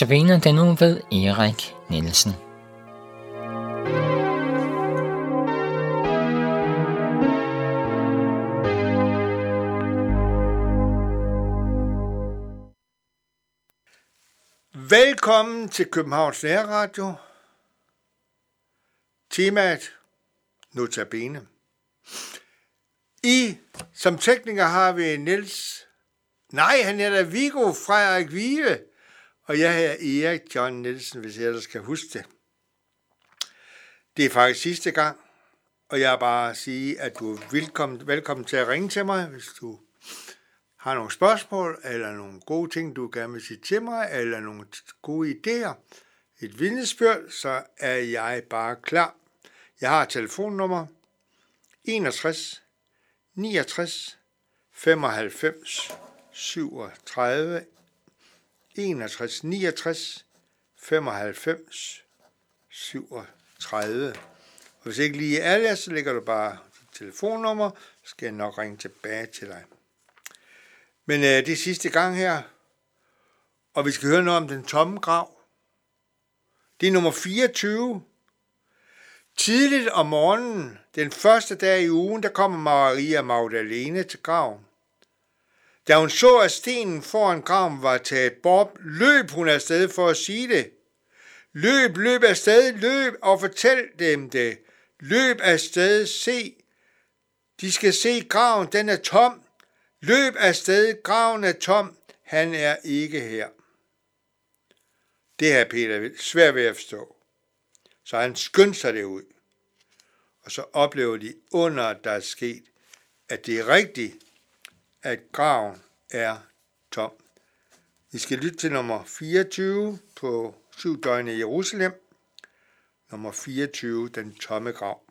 Notabene den nu ved Erik Nielsen. Velkommen til Københavns Nærradio. Temaet Notabene. I som tekniker har vi Niels. Nej, han er da Viggo Frederik Vive. Og jeg er Erik John Nielsen, hvis jeg ellers skal huske det. Det er faktisk sidste gang, og jeg er bare sige, at du er velkommen, velkommen til at ringe til mig, hvis du har nogle spørgsmål, eller nogle gode ting, du gerne vil sige til mig, eller nogle gode idéer, et vidnesbyrd, så er jeg bare klar. Jeg har telefonnummer 61 69 95 37 61 69 95 37. Og hvis ikke lige er det, så lægger du bare dit telefonnummer, så skal jeg nok ringe tilbage til dig. Men øh, det er sidste gang her, og vi skal høre noget om den tomme grav. Det er nummer 24. Tidligt om morgenen, den første dag i ugen, der kommer Maria Magdalene til graven. Da hun så, at stenen foran graven var taget bort, løb hun afsted for at sige det. Løb, løb afsted, løb og fortæl dem det. Løb afsted, se. De skal se graven, den er tom. Løb afsted, graven er tom. Han er ikke her. Det har Peter svært ved at forstå. Så han skyndte sig det ud. Og så oplever de under, der er sket, at det er rigtigt, at graven er tom. Vi skal lytte til nummer 24 på syv døgn i Jerusalem. Nummer 24, den tomme grav.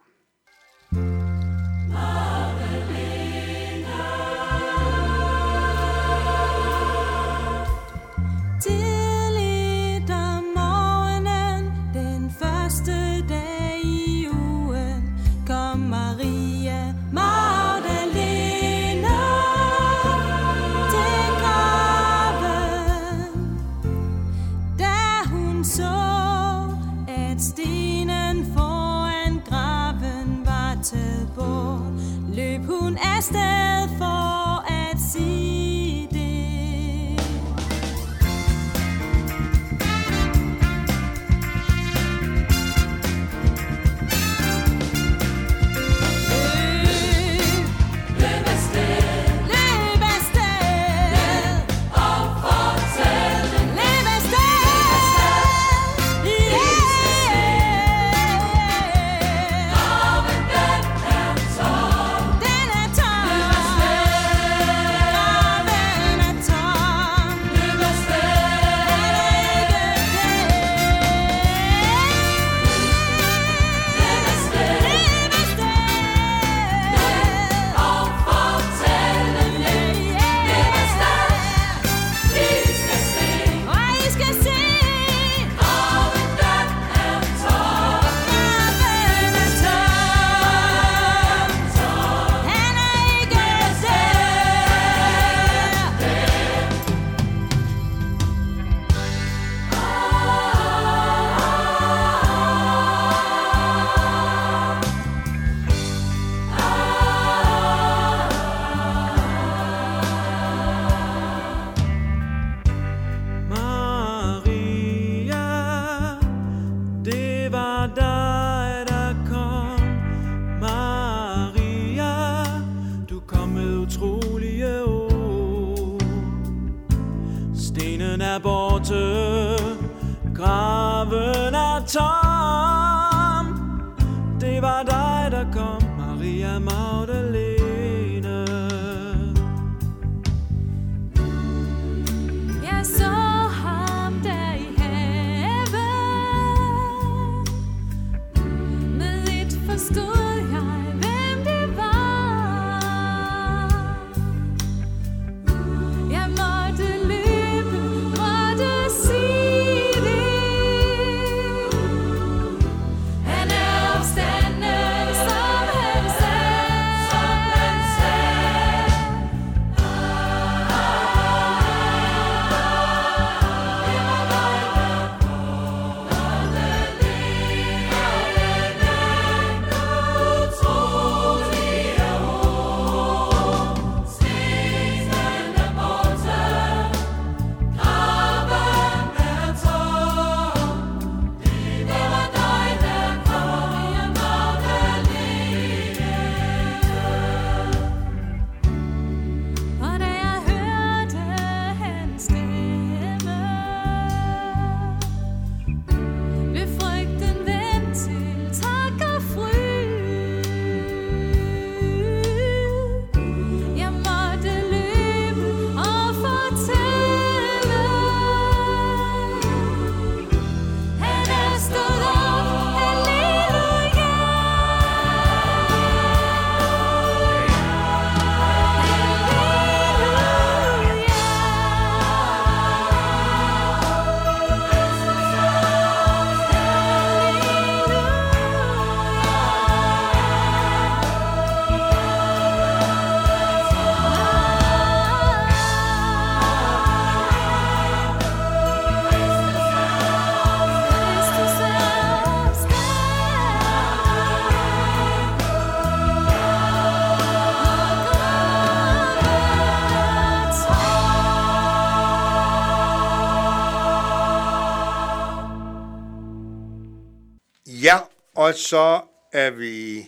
Og så er vi,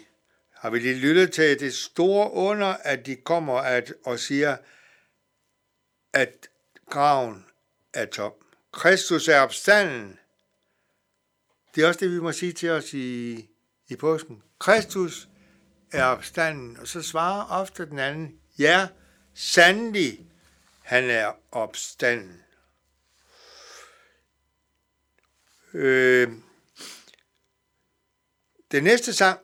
har vi lige lyttet til det store under, at de kommer at, og siger, at graven er tom. Kristus er opstanden. Det er også det, vi må sige til os i, i påsken. Kristus er opstanden. Og så svarer ofte den anden, ja, sandelig, han er opstanden. Øh, det næste sang,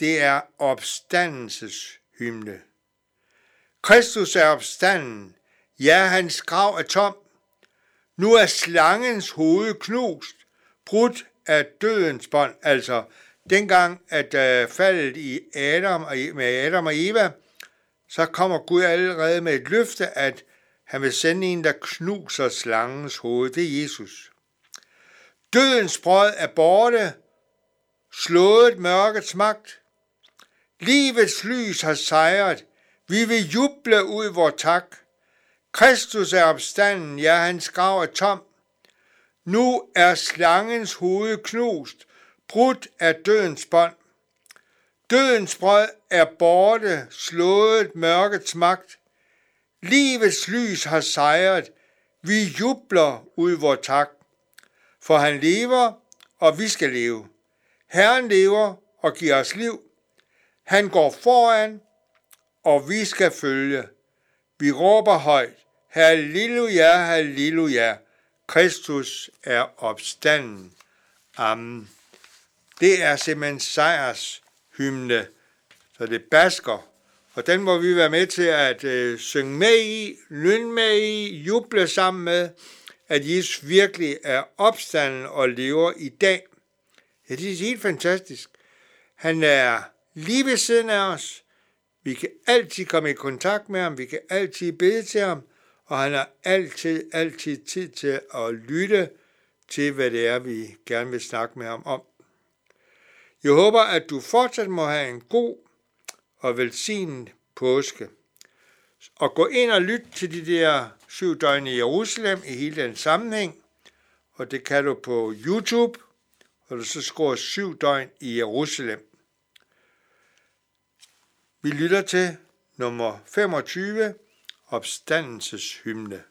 det er opstandelseshymne. Kristus er opstanden. Ja, hans grav er tom. Nu er slangens hoved knust, brudt af dødens bånd. Altså, dengang at uh, faldet i Adam og, e-, med Adam og Eva, så kommer Gud allerede med et løfte, at han vil sende en, der knuser slangens hoved. Det er Jesus. Dødens brød er borte, slået mørkets magt. Livets lys har sejret. Vi vil juble ud vor tak. Kristus er opstanden, ja, hans grav er tom. Nu er slangens hoved knust, brudt af dødens bånd. Dødens brød er borte, slået mørkets magt. Livets lys har sejret, vi jubler ud vor tak. For han lever, og vi skal leve. Herren lever og giver os liv. Han går foran, og vi skal følge. Vi råber højt, Halleluja, halleluja, Kristus er opstanden. Amen. Det er simpelthen sejrs hymne, så det basker. Og den må vi være med til at øh, synge med i, lynne med i, juble sammen med, at Jesus virkelig er opstanden og lever i dag. Ja, det er helt fantastisk. Han er lige ved siden af os. Vi kan altid komme i kontakt med ham, vi kan altid bede til ham, og han har altid, altid tid til at lytte til, hvad det er, vi gerne vil snakke med ham om. Jeg håber, at du fortsat må have en god og velsignet påske. Og gå ind og lyt til de der syv døgn i Jerusalem i hele den sammenhæng. Og det kan du på YouTube, og du så skriver syv døgn i Jerusalem. Vi lytter til nummer 25, opstandelseshymne.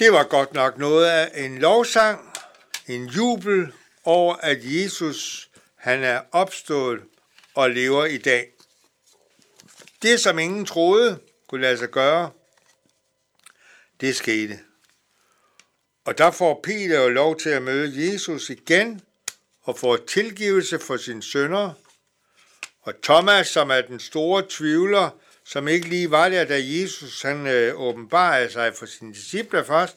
Det var godt nok noget af en lovsang, en jubel over, at Jesus han er opstået og lever i dag. Det, som ingen troede kunne lade sig gøre, det skete. Og der får Peter jo lov til at møde Jesus igen og får tilgivelse for sine sønder. Og Thomas, som er den store tvivler, som ikke lige var der, da Jesus han øh, åbenbarede sig for sine disciple først,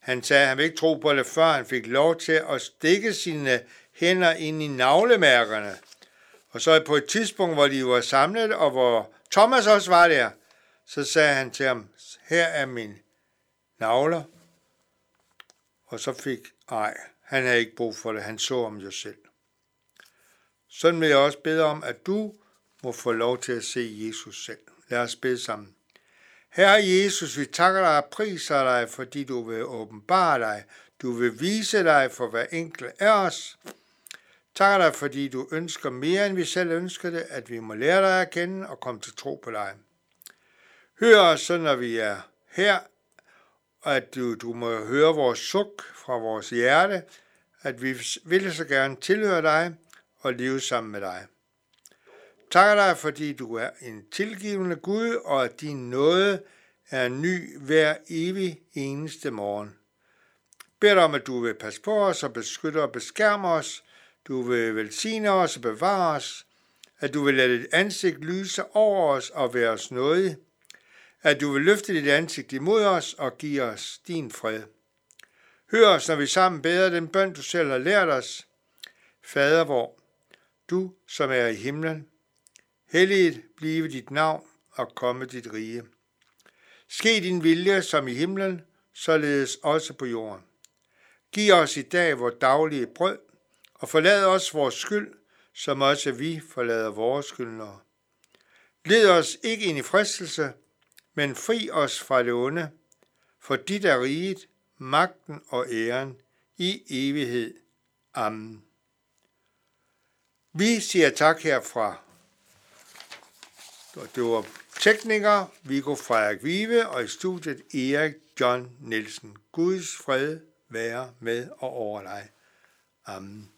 han sagde, at han ville ikke tro på det, før han fik lov til at stikke sine hænder ind i navlemærkerne. Og så på et tidspunkt, hvor de var samlet, og hvor Thomas også var der, så sagde han til ham, her er min navler. Og så fik, ej, han havde ikke brug for det, han så om jo selv. Sådan vil jeg også bede om, at du må få lov til at se Jesus selv. Lad os bede sammen. Herre Jesus, vi takker dig og priser dig, fordi du vil åbenbare dig. Du vil vise dig for hver enkelt af os. Takker dig, fordi du ønsker mere, end vi selv ønsker det, at vi må lære dig at kende og komme til tro på dig. Hør os så, når vi er her, at du, du må høre vores suk fra vores hjerte, at vi vil så gerne tilhøre dig og leve sammen med dig. Takker dig, fordi du er en tilgivende Gud, og at din nåde er ny hver evig eneste morgen. Bed om, at du vil passe på os og beskytte og beskærme os. Du vil velsigne os og bevare os. At du vil lade dit ansigt lyse over os og være os nådig. At du vil løfte dit ansigt imod os og give os din fred. Hør os, når vi sammen beder den bøn, du selv har lært os. Fader vor, du som er i himlen, helliget blive dit navn og komme dit rige. Ske din vilje som i himlen, således også på jorden. Giv os i dag vores daglige brød, og forlad os vores skyld, som også vi forlader vores skyldnere. Led os ikke ind i fristelse, men fri os fra det onde, for dit er riget, magten og æren i evighed. Amen. Vi siger tak herfra. Det var tekniker Viggo Frederik Vive og i studiet Erik John Nielsen. Guds fred være med og over dig. Amen.